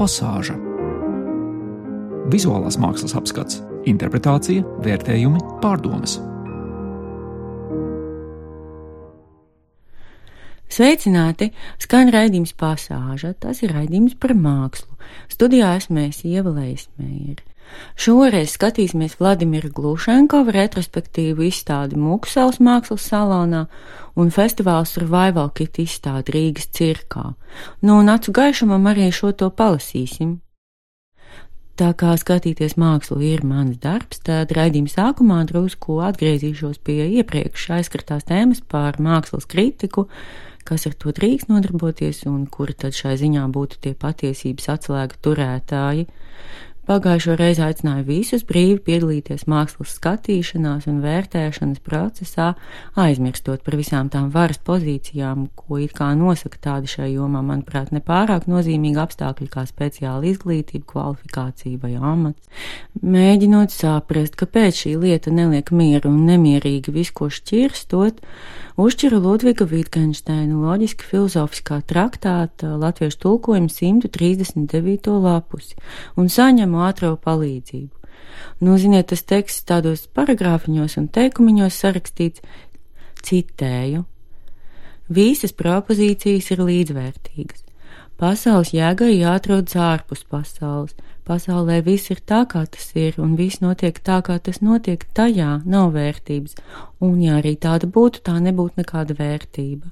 pasāža. Vizuālās mākslas apskats, interpretācija, vērtējumi, pārdomas. Sveicināti! Skan raidījums pasāža. Tas ir raidījums par mākslu. Studijā esmu es Ieva Leismēra. Šoreiz skatīsimies Vladimira Glušenkova retrospektīvu izstādi Muksels mākslas salonā un festivāla Survival Kit izstādi Rīgas cirkā. Nu, un acu gaišumam arī šo to palasīsim. Tā kā skatīties mākslu ir mans darbs, tad raidījuma sākumā drusku atgriezīšos pie iepriekš aizskartās tēmas par mākslas kritiku, kas ar to drīkst nodarboties un kuri tad šai ziņā būtu tie patiesības atslēga turētāji. Pagājušo reizi aicināju visus brīvi piedalīties mākslas skatīšanās un vērtēšanas procesā, aizmirstot par visām tām varas pozīcijām, ko it kā nosaka tādi šai jomā, manuprāt, nepārāk nozīmīgi apstākļi kā speciāla izglītība, kvalifikācija vai amats. Mēģinot saprast, kāpēc šī lieta neliek mieru un nemierīgi visu, ko šķirstot, uzšķira Ludviga Wittgensteina loģiski filozofiskā traktāta latviešu tulkojumu 139. lapusi un saņemu ātro palīdzību. Nu, ziniet, tas teksts tādos paragrāfiņos un teikumiņos sarakstīts, citēju. Visas propozīcijas ir līdzvērtīgas. Pasaules jēgai jāatrodas ārpus pasaules. Pasaulē viss ir tā, kā tas ir, un viss notiek tā, kā tas notiek, tajā nav vērtības, un ja arī tāda būtu, tā nebūtu nekāda vērtība.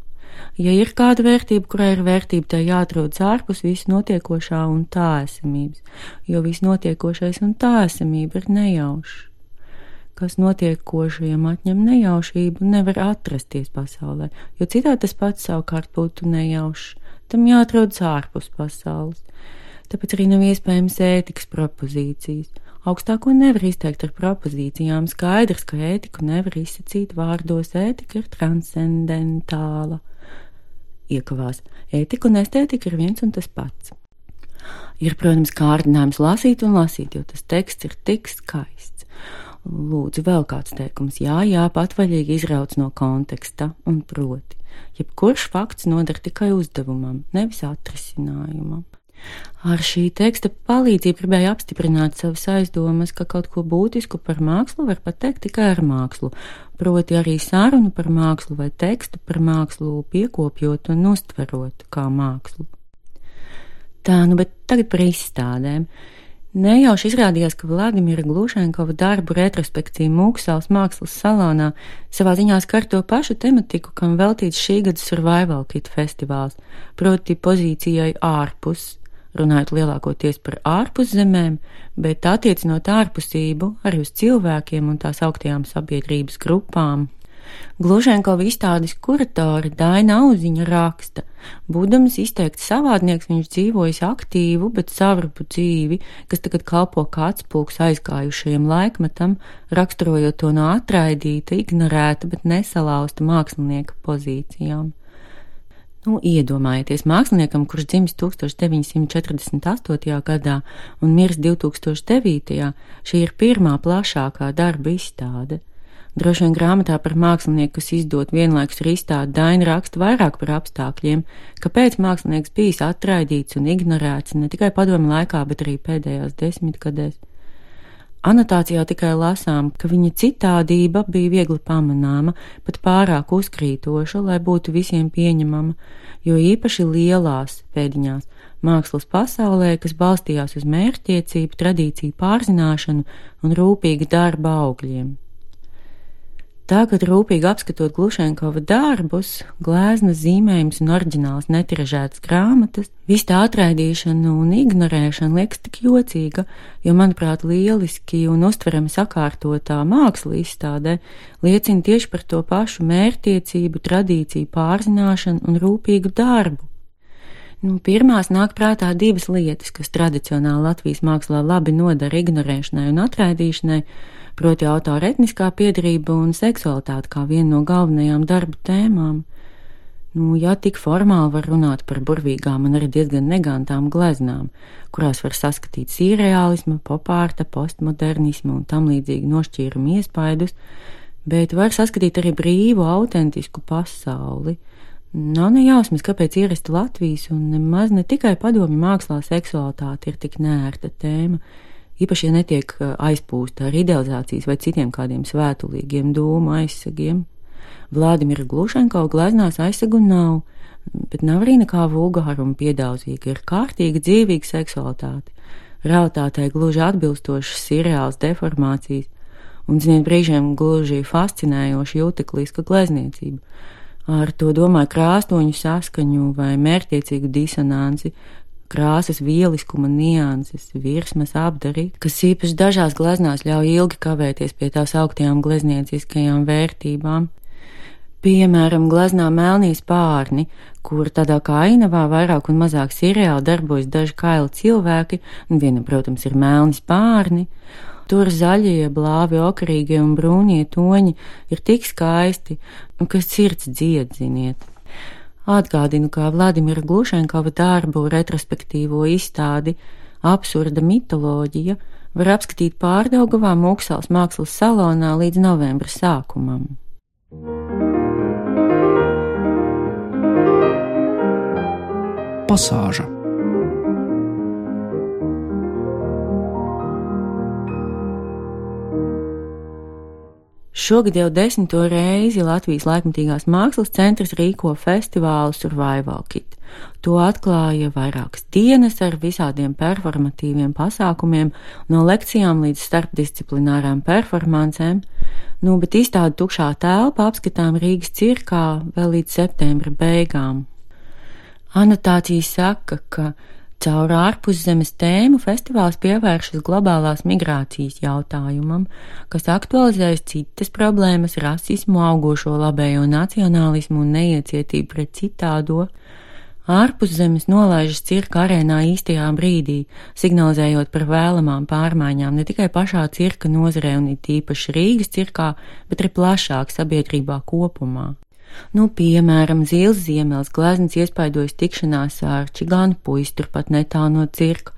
Ja ir kāda vērtība, kurai ir vērtība, tai jāatrodas ārpus visu notiekošā un tā esamības, jo viss notiekošais un tā esamība ir nejaušs. Kas notiekošajam atņem nejaušību, nevar atrasties pasaulē, jo citādi tas pats savukārt būtu nejaušs. Tam jāatrodas ārpus pasaules. Tāpēc arī nav iespējams ētikas propozīcijas. Augstāko nevar izteikt ar propozīcijām. Skaidrs, ka ētiku nevar izsacīt vārdos. Ētika ir transcendentāla iekavās. Ētika un estētika ir viens un tas pats. Ir, protams, kārdinājums lasīt un lasīt, jo tas teksts ir tik skaists. Lūdzu, vēl kāds teikums, jā, jā, patvaļīgi izrauc no konteksta un proti. Jebkurš fakts noder tikai uzdevumam, nevis atrisinājumam. Ar šī teksta palīdzību gribēju apstiprināt savas aizdomas, ka kaut ko būtisku par mākslu var pateikt tikai ar mākslu, proti arī sarunu par mākslu vai tekstu par mākslu piekopjot un uztverot kā mākslu. Tā, nu, bet tagad par izstādēm. Nejauši izrādījās, ka Vladimira Glušenkova darbu retrospekcija Mūksāls mākslas salonā savā ziņā skar to pašu tematiku, kam veltīts šī gada Survival Kit festivāls, proti pozīcijai ārpus runājot lielākoties par ārpuszemēm, bet attiecinot ārpusību arī uz cilvēkiem un tās augtajām sabiedrības grupām. Gluženkova izstādes kuratori Daina Auziņa raksta, būdams izteikti savādnieks, viņš dzīvojis aktīvu, bet savrupu dzīvi, kas tagad kalpo kā atspūgs aizgājušajam laikmetam, raksturojot to no atraidīta, ignorēta, bet nesalausta mākslinieka pozīcijām. Nu, iedomājieties, māksliniekam, kurš dzimis 1948. gadā un mirs 2009. šī ir pirmā plašākā darba izstāde. Droši vien grāmatā par mākslinieku, kas izdot vienlaikus ar izstādi, Daina raksta vairāk par apstākļiem, kāpēc mākslinieks bijis atraidīts un ignorēts ne tikai padomu laikā, bet arī pēdējās desmitgadēs. Anotācijā tikai lasām, ka viņa citādība bija viegli pamanāma, pat pārāk uzkrītoša, lai būtu visiem pieņemama, jo īpaši lielās pēdiņās mākslas pasaulē, kas balstījās uz mērķtiecību, tradīciju pārzināšanu un rūpīgu darba augļiem. Tagad, rūpīgi apskatot Glušenkova darbus, gleznas zīmējums un oriģināls netiražētas grāmatas, viss tā atraidīšana un ignorēšana liekas tik jocīga, jo, manuprāt, lieliski un uztverami sakārtotā māksla izstādē liecina tieši par to pašu mērtiecību, tradīciju pārzināšanu un rūpīgu darbu. Nu, pirmās nāk prātā divas lietas, kas tradicionāli Latvijas mākslā labi nodara ignorēšanai un atraidīšanai proti autora etniskā piedarība un seksualitāte kā viena no galvenajām darba tēmām. Nu, ja tik formāli var runāt par burvīgām un arī diezgan negantām gleznām, kurās var saskatīt sīreālismu, popārta, postmodernismu un tam līdzīgi nošķīrumu iespaidus, bet var saskatīt arī brīvu, autentisku pasauli, Nav ne jausmas, kāpēc ierasta Latvijas un nemaz ne tikai padomju mākslā seksualitāte ir tik nērta tēma, īpaši, ja netiek uh, aizpūsta ar idealizācijas vai citiem kādiem svētulīgiem dūmu aizsegiem. Vladimira Glušenko gleznās aizsegu nav, bet nav arī nekā vulgāra un piedauzīga, ir kārtīga dzīvīga seksualitāte. Realitātei gluži atbilstošas seriāls deformācijas, un, ziniet, brīžiem gluži fascinējoša jūtekliska glezniecība ar to domāju krāstoņu saskaņu vai mērķtiecīgu disonanci, krāsas vieliskuma nianses, virsmas apdari, kas īpaši dažās gleznās ļauj ilgi kavēties pie tās augtajām gleznieciskajām vērtībām. Piemēram, gleznā melnīs pārni, kur tādā kā ainavā vairāk un mazāk seriāli darbojas daži kaili cilvēki, un viena, protams, ir melnis pārni, Tur zaļie, blāvi, okrīgie un brūnie toņi ir tik skaisti, ka sirds dzied, ziniet. Atgādinu, kā Vladimira Glušenkova darbu retrospektīvo izstādi Absurda mitoloģija var apskatīt pārdaugavā Mūksels mākslas salonā līdz novembra sākumam. Pasāža Šogad jau desmito reizi Latvijas laikmatīgās mākslas centrs rīko festivālu Survival Kit. To atklāja vairākas dienas ar visādiem performatīviem pasākumiem, no lekcijām līdz starpdisciplinārām performancēm. Nu, bet izstāde tukšā telpa apskatām Rīgas cirkā vēl līdz septembra beigām. Anotācija saka, ka Caur ārpuszemes tēmu festivāls pievēršas globālās migrācijas jautājumam, kas aktualizējas citas problēmas - rasismu, augošo labējo nacionālismu un neiecietību pret citādo. Ārpuszemes nolaižas cirka arēnā īstajā brīdī, signalizējot par vēlamām pārmaiņām ne tikai pašā cirka nozarē un it īpaši Rīgas cirkā, bet arī plašāk sabiedrībā kopumā. Nu, piemēram, Zīles Ziemeļs glezniecības iespaidojas tikšanās ar čigānu puisi turpat netālu no cirka.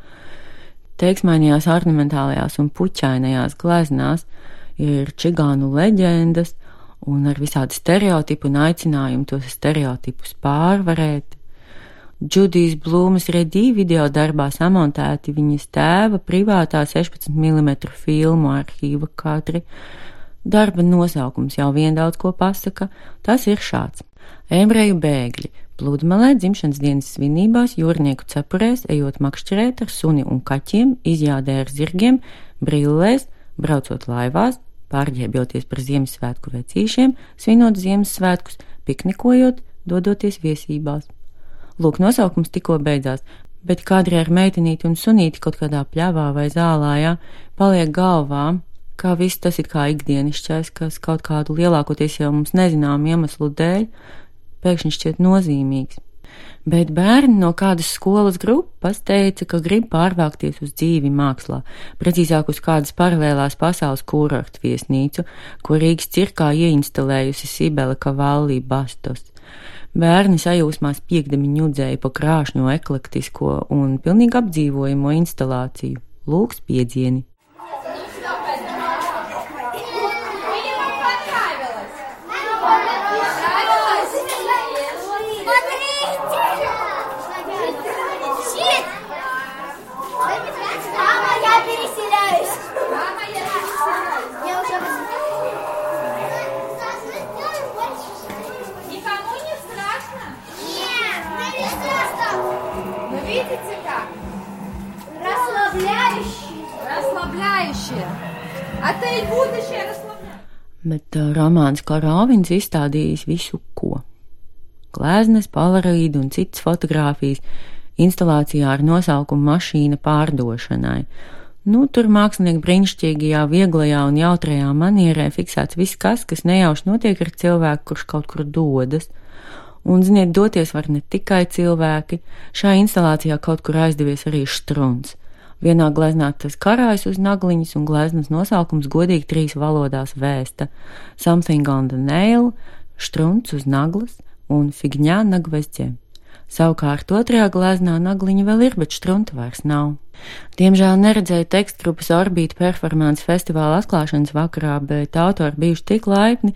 Teiksmainajās ornamentālajās un puķainajās gleznās ir čigānu leģendas un ar visādi stereotipu un aicinājumu tos stereotipus pārvarēt. Džudijas Blūmas redī video darbā samontēti viņas tēva privātā 16 mm filmu arhīva kadri, Darba nosaukums jau vien daudz ko pasaka, tas ir šāds. Ebreju bēgļi pludmalē dzimšanas dienas svinībās jūrnieku cepurēs, ejot makšķerēt ar suni un kaķiem, izjādē ar zirgiem, brillēs, braucot laivās, pārģērbjoties par Ziemassvētku vecīšiem, svinot Ziemassvētkus, piknikojot, dodoties viesībās. Lūk, nosaukums tikko beidzās, bet kādri ar meitenīti un sunīti kaut kādā pļāvā vai zālājā paliek galvā, kā viss tas ir kā ikdienišķais, kas kaut kādu lielākoties jau mums nezinām iemeslu dēļ pēkšņi šķiet nozīmīgs. Bet bērni no kādas skolas grupas teica, ka grib pārvākties uz dzīvi mākslā, precīzāk uz kādas paralēlās pasaules kurortu viesnīcu, ko Rīgas cirkā ieinstalējusi Sibela Kavallī Bastos. Bērni sajūsmās piekdami ņudzēja pa krāšņo eklektisko un pilnīgi apdzīvojamo instalāciju. Lūks piedzieni! Bet uh, romāns Korāvins izstādījis visu ko. Gleznes, polaroīdi un citas fotogrāfijas instalācijā ar nosaukumu mašīna pārdošanai. Nu, tur mākslinieki brīnišķīgajā, vieglajā un jautrajā manierē fiksēts viss, kas, kas nejauši notiek ar cilvēku, kurš kaut kur dodas. Un, ziniet, doties var ne tikai cilvēki, šajā instalācijā kaut kur aizdevies arī štruns. Vienā gleznā tas karājas uz nagliņas, un gleznas nosaukums godīgi trīs valodās vēsta - Something on the nail, štruns uz naglas un figņā nagvezdē. Savukārt otrajā gleznā nagliņa vēl ir, bet strunta vairs nav. Diemžēl neredzēju tekstgrupas orbīta performance festivāla atklāšanas vakarā, bet autori bijuši tik laipni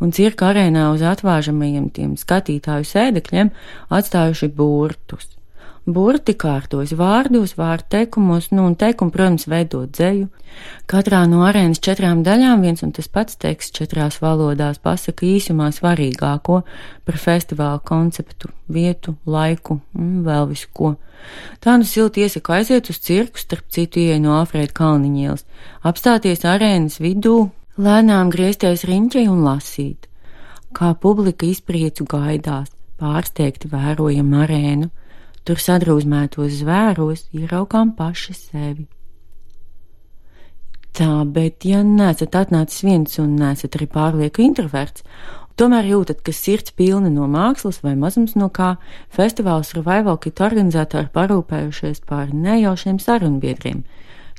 un cirka arēnā uz atvāžamajiem tiem skatītāju sēdekļiem atstājuši burtus. Burti kārtojas vārdos, vārdu teikumos, nu un teikumu, protams, veidot dzeju. Katrā no arēnas četrām daļām viens un tas pats teksts četrās valodās pasaka īsumā svarīgāko par festivāla konceptu, vietu, laiku un vēl visu ko. Tā nu silti iesaku aiziet uz cirku, starp citu ieeja no Alfrēda Kalniņielas, apstāties arēnas vidū, lēnām griezties riņķī un lasīt. Kā publika izpriecu gaidās, pārsteigti vērojam arēnu Tur sadrūzmētos zvēros ieraukām paši sevi. Tā, bet ja neesat atnācis viens un neesat arī pārlieku introverts, tomēr jūtat, ka sirds pilna no mākslas vai mazums no kā, festivāls Revival Kit organizatori parūpējušies par nejaušiem sarunbiedriem,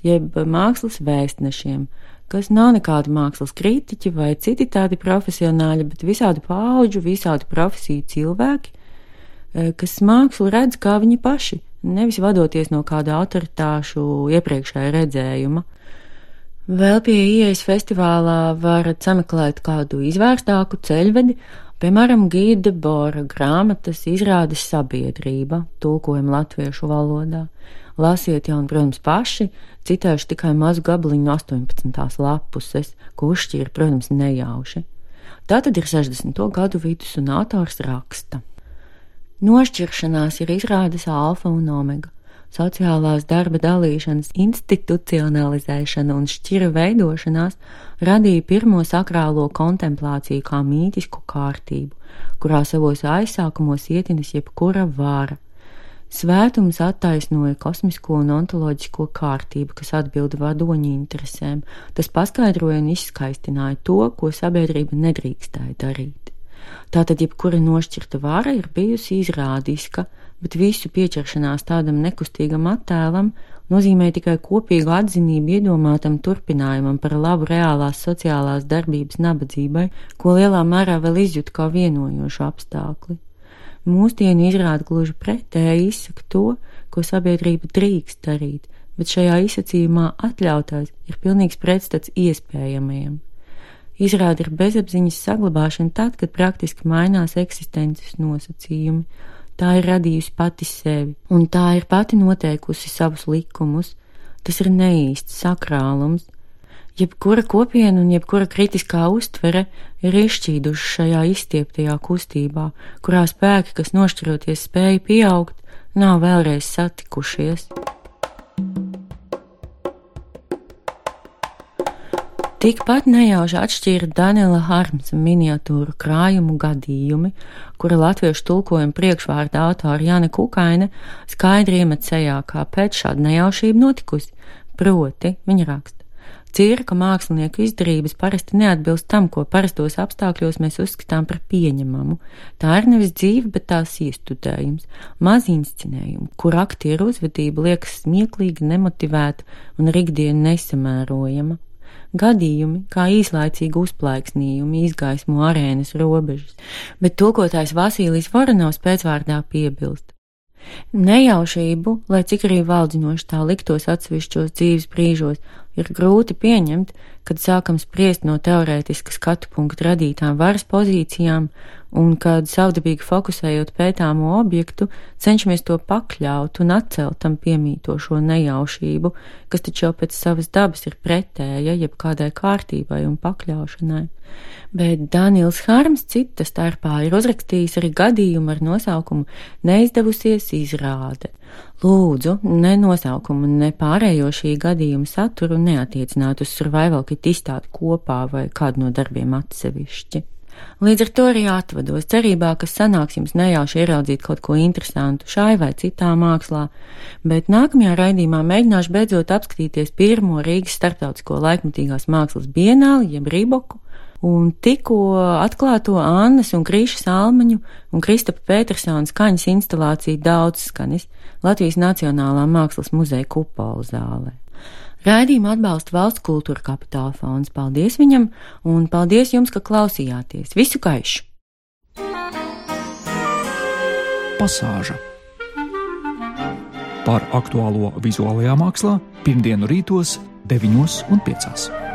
jeb mākslas vēstnešiem, kas nav nekādi mākslas kritiķi vai citi tādi profesionāļi, bet visādi pauģu, visādi profesiju cilvēki, kas mākslu redz kā viņi paši, nevis vadoties no kāda autoritāšu iepriekšēja redzējuma. Vēl pie ieejas festivālā varat sameklēt kādu izvērstāku ceļvedi, piemēram, Gīda Bora grāmatas izrādes sabiedrība, tulkojam latviešu valodā. Lasiet jau, un, protams, paši, citēšu tikai mazu gabaliņu 18. lapuses, ko uzšķīra, protams, nejauši. Tā tad ir 60. gadu vidus un autors raksta. Nošķiršanās ir izrādes alfa un omega. Sociālās darba dalīšanas institucionalizēšana un šķira veidošanās radīja pirmo sakrālo kontemplāciju kā mītisku kārtību, kurā savos aizsākumos ietinas jebkura vāra. Svētums attaisnoja kosmisko un ontoloģisko kārtību, kas atbilda vadoņu interesēm. Tas paskaidroja un izskaistināja to, ko sabiedrība nedrīkstēja darīt. Tātad jebkura nošķirta vara ir bijusi izrādiska, bet visu pieķeršanās tādam nekustīgam attēlam nozīmē tikai kopīgu atzinību iedomātam turpinājumam par labu reālās sociālās darbības nabadzībai, ko lielā mērā vēl izjūt kā vienojošu apstākli. Mūsdienu izrāda gluži pretēji izsaka to, ko sabiedrība drīkst darīt, bet šajā izsacījumā atļautais ir pilnīgs pretstats iespējamajam. Izrāda ir bezapziņas saglabāšana tad, kad praktiski mainās eksistences nosacījumi. Tā ir radījusi pati sevi, un tā ir pati noteikusi savus likumus. Tas ir neīsts sakrālums. Jebkura kopiena un jebkura kritiskā uztvere ir izšķīduši šajā izstieptajā kustībā, kurā spēki, kas nošķiroties spēja pieaugt, nav vēlreiz satikušies. Tikpat nejauši atšķīra Daniela Harmsa miniatūru krājumu gadījumi, kura latviešu tulkojuma priekšvārda autora Jana Kukaina skaidri iemet sejā, kāpēc šāda nejaušība notikusi. Proti, viņa raksta. Cirka mākslinieku izdarības parasti neatbilst tam, ko parastos apstākļos mēs uzskatām par pieņemamu. Tā ir nevis dzīve, bet tās iestudējums, maz inscenējumu, kur aktieru uzvedība liekas smieklīga, nemotivēta un rikdiena nesamērojama gadījumi, kā īslaicīgi uzplaiksnījumi izgaismo arēnas robežas, bet tulkotājs Vasīlijs Voronovs pēcvārdā piebilst. Nejaušību, lai cik arī valdzinoši tā liktos atsevišķos dzīves brīžos, ir grūti pieņemt, kad sākam spriest no teorētiska skatu punkta radītām varas pozīcijām un kad savdabīgi fokusējot pētāmo objektu, cenšamies to pakļaut un atcelt tam piemītošo nejaušību, kas taču jau pēc savas dabas ir pretēja jebkādai kārtībai un pakļaušanai. Bet Daniels Harms cita starpā ir uzrakstījis arī gadījumu ar nosaukumu Neizdevusies izrāde. Lūdzu, ne nosaukumu, ne pārējo šī gadījuma saturu neatiecināt uz survival kit izstādi kopā vai kādu no darbiem atsevišķi. Līdz ar to arī atvados, cerībā, ka sanāks jums nejauši ieraudzīt kaut ko interesantu šai vai citā mākslā, bet nākamajā raidījumā mēģināšu beidzot apskatīties pirmo Rīgas starptautisko laikmatīgās mākslas bienāli, jeb Rīboku, un tikko atklāto Annas un Krīšas Almaņu un Kristapa Petersona skaņas instalāciju daudz skanis Latvijas Nacionālā mākslas muzeja kupola zālē. Raidījumu atbalsta valsts kultūra kapitāla fonds. Paldies viņam un paldies jums, ka klausījāties. Visu gaišu! pasāža. Par aktuālo vizuālajā mākslā pirmdienu rītos 9 un 5.